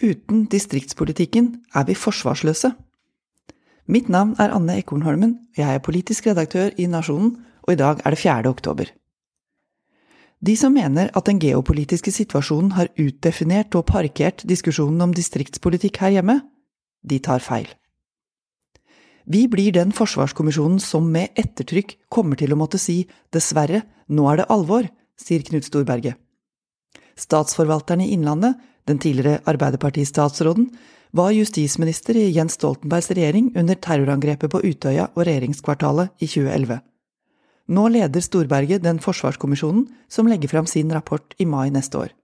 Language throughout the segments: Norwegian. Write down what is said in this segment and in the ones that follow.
Uten distriktspolitikken er vi forsvarsløse. Mitt navn er Anne Ekornholmen, jeg er politisk redaktør i Nasjonen, og i dag er det 4. oktober. De som mener at den geopolitiske situasjonen har utdefinert og parkert diskusjonen om distriktspolitikk her hjemme, de tar feil. Vi blir den forsvarskommisjonen som med ettertrykk kommer til å måtte si dessverre, nå er det alvor, sier Knut Storberget. Statsforvalteren i Innlandet den tidligere Arbeiderpartistatsråden, var justisminister i Jens Stoltenbergs regjering under terrorangrepet på Utøya og regjeringskvartalet i 2011. Nå leder Storberget den forsvarskommisjonen som legger fram sin rapport i mai neste år.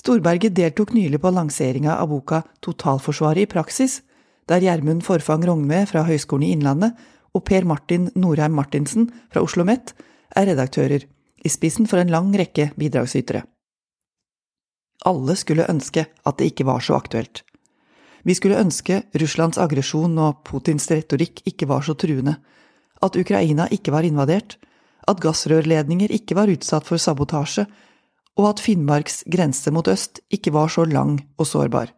Storberget deltok nylig på lanseringa av boka Totalforsvaret i praksis, der Gjermund Forfang Rognve fra Høgskolen i Innlandet og Per Martin Norheim Martinsen fra Oslo OsloMet er redaktører, i spissen for en lang rekke bidragsytere. Alle skulle ønske at det ikke var så aktuelt. Vi skulle ønske Russlands aggresjon og Putins retorikk ikke var så truende, at Ukraina ikke var invadert, at gassrørledninger ikke var utsatt for sabotasje, og at Finnmarks grense mot øst ikke var så lang og sårbar.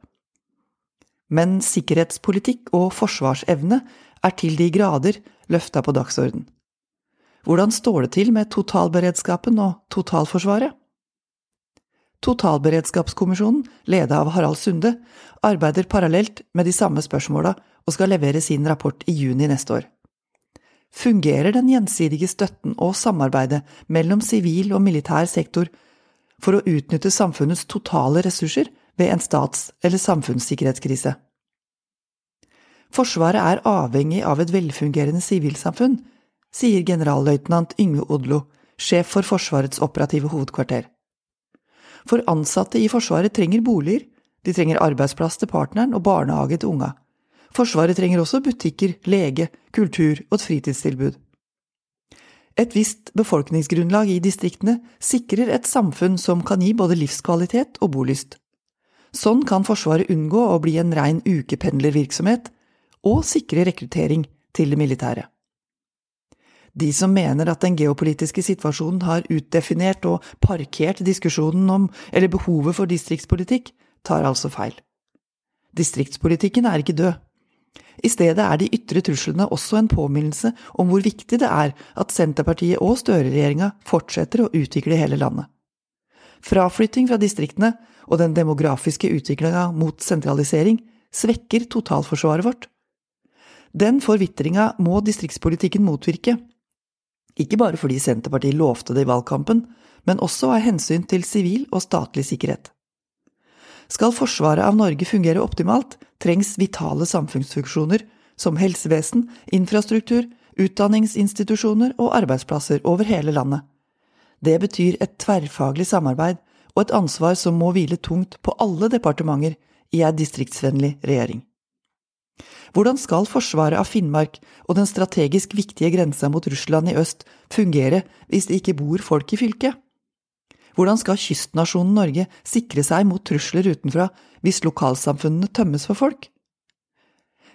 Men sikkerhetspolitikk og forsvarsevne er til de grader løfta på dagsorden. Hvordan står det til med totalberedskapen og totalforsvaret? Totalberedskapskommisjonen, ledet av Harald Sunde, arbeider parallelt med de samme spørsmåla og skal levere sin rapport i juni neste år. Fungerer den gjensidige støtten og samarbeidet mellom sivil og militær sektor for å utnytte samfunnets totale ressurser ved en stats- eller samfunnssikkerhetskrise? Forsvaret er avhengig av et velfungerende sivilsamfunn, sier generalløytnant Yngve Odlo, sjef for Forsvarets operative hovedkvarter. For ansatte i Forsvaret trenger boliger, de trenger arbeidsplass til partneren og barnehage til unga. Forsvaret trenger også butikker, lege, kultur og et fritidstilbud. Et visst befolkningsgrunnlag i distriktene sikrer et samfunn som kan gi både livskvalitet og bolyst. Sånn kan Forsvaret unngå å bli en rein ukependlervirksomhet, og sikre rekruttering til det militære. De som mener at den geopolitiske situasjonen har utdefinert og parkert diskusjonen om, eller behovet for distriktspolitikk, tar altså feil. Distriktspolitikken er ikke død. I stedet er de ytre truslene også en påminnelse om hvor viktig det er at Senterpartiet og Støre-regjeringa fortsetter å utvikle hele landet. Fraflytting fra distriktene og den demografiske utviklinga mot sentralisering svekker totalforsvaret vårt. Den forvitringa må distriktspolitikken motvirke, ikke bare fordi Senterpartiet lovte det i valgkampen, men også av hensyn til sivil og statlig sikkerhet. Skal forsvaret av Norge fungere optimalt, trengs vitale samfunnsfunksjoner som helsevesen, infrastruktur, utdanningsinstitusjoner og arbeidsplasser over hele landet. Det betyr et tverrfaglig samarbeid og et ansvar som må hvile tungt på alle departementer i ei distriktsvennlig regjering. Hvordan skal forsvaret av Finnmark og den strategisk viktige grensa mot Russland i øst fungere hvis det ikke bor folk i fylket? Hvordan skal kystnasjonen Norge sikre seg mot trusler utenfra hvis lokalsamfunnene tømmes for folk?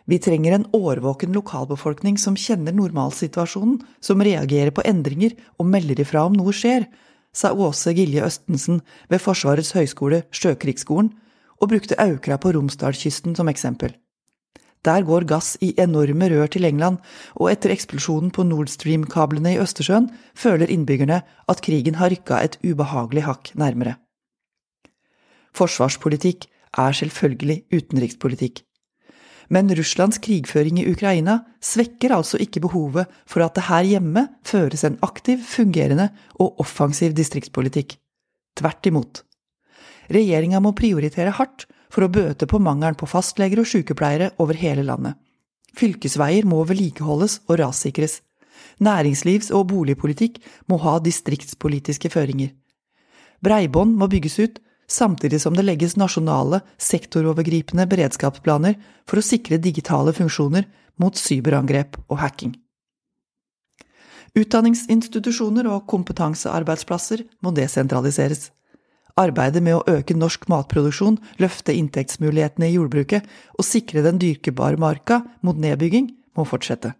Vi trenger en årvåken lokalbefolkning som kjenner normalsituasjonen, som reagerer på endringer og melder ifra om noe skjer, sa Åse Gilje Østensen ved Forsvarets høgskole Sjøkrigsskolen, og brukte Aukra på Romsdalskysten som eksempel. Der går gass i enorme rør til England, og etter eksplosjonen på Nord Stream-kablene i Østersjøen føler innbyggerne at krigen har rykka et ubehagelig hakk nærmere. Forsvarspolitikk er selvfølgelig utenrikspolitikk. Men Russlands krigføring i Ukraina svekker altså ikke behovet for at det her hjemme føres en aktiv, fungerende og offensiv distriktspolitikk. Tvert imot. Regjeringa må prioritere hardt for å bøte på mangelen på fastleger og sykepleiere over hele landet. Fylkesveier må vedlikeholdes og rassikres. Næringslivs- og boligpolitikk må ha distriktspolitiske føringer. Breibånd må bygges ut, samtidig som det legges nasjonale, sektorovergripende beredskapsplaner for å sikre digitale funksjoner mot cyberangrep og hacking. Utdanningsinstitusjoner og kompetansearbeidsplasser må desentraliseres. Arbeidet med å øke norsk matproduksjon, løfte inntektsmulighetene i jordbruket og sikre den dyrkebare marka mot nedbygging må fortsette.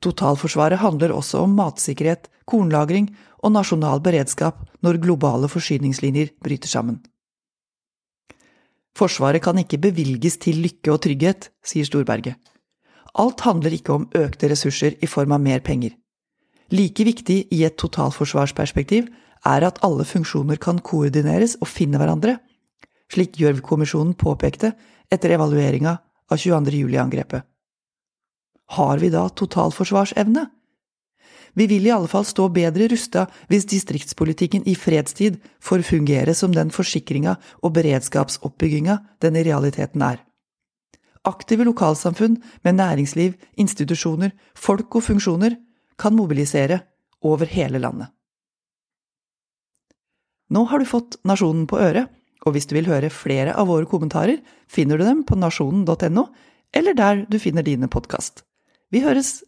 Totalforsvaret handler også om matsikkerhet, kornlagring og nasjonal beredskap når globale forsyningslinjer bryter sammen. Forsvaret kan ikke bevilges til lykke og trygghet, sier Storberget. Alt handler ikke om økte ressurser i form av mer penger. Like viktig i et totalforsvarsperspektiv er at alle funksjoner kan koordineres og finne hverandre, slik Gjørv-kommisjonen påpekte etter evalueringa av 22. juli-angrepet. Har vi da totalforsvarsevne? Vi vil i alle fall stå bedre rusta hvis distriktspolitikken i fredstid får fungere som den forsikringa og beredskapsoppbygginga den i realiteten er. Aktive lokalsamfunn med næringsliv, institusjoner, folk og funksjoner kan mobilisere over hele landet. Nå har du fått Nasjonen på øret, og hvis du vil høre flere av våre kommentarer, finner du dem på nasjonen.no, eller der du finner dine podkast. Vi høres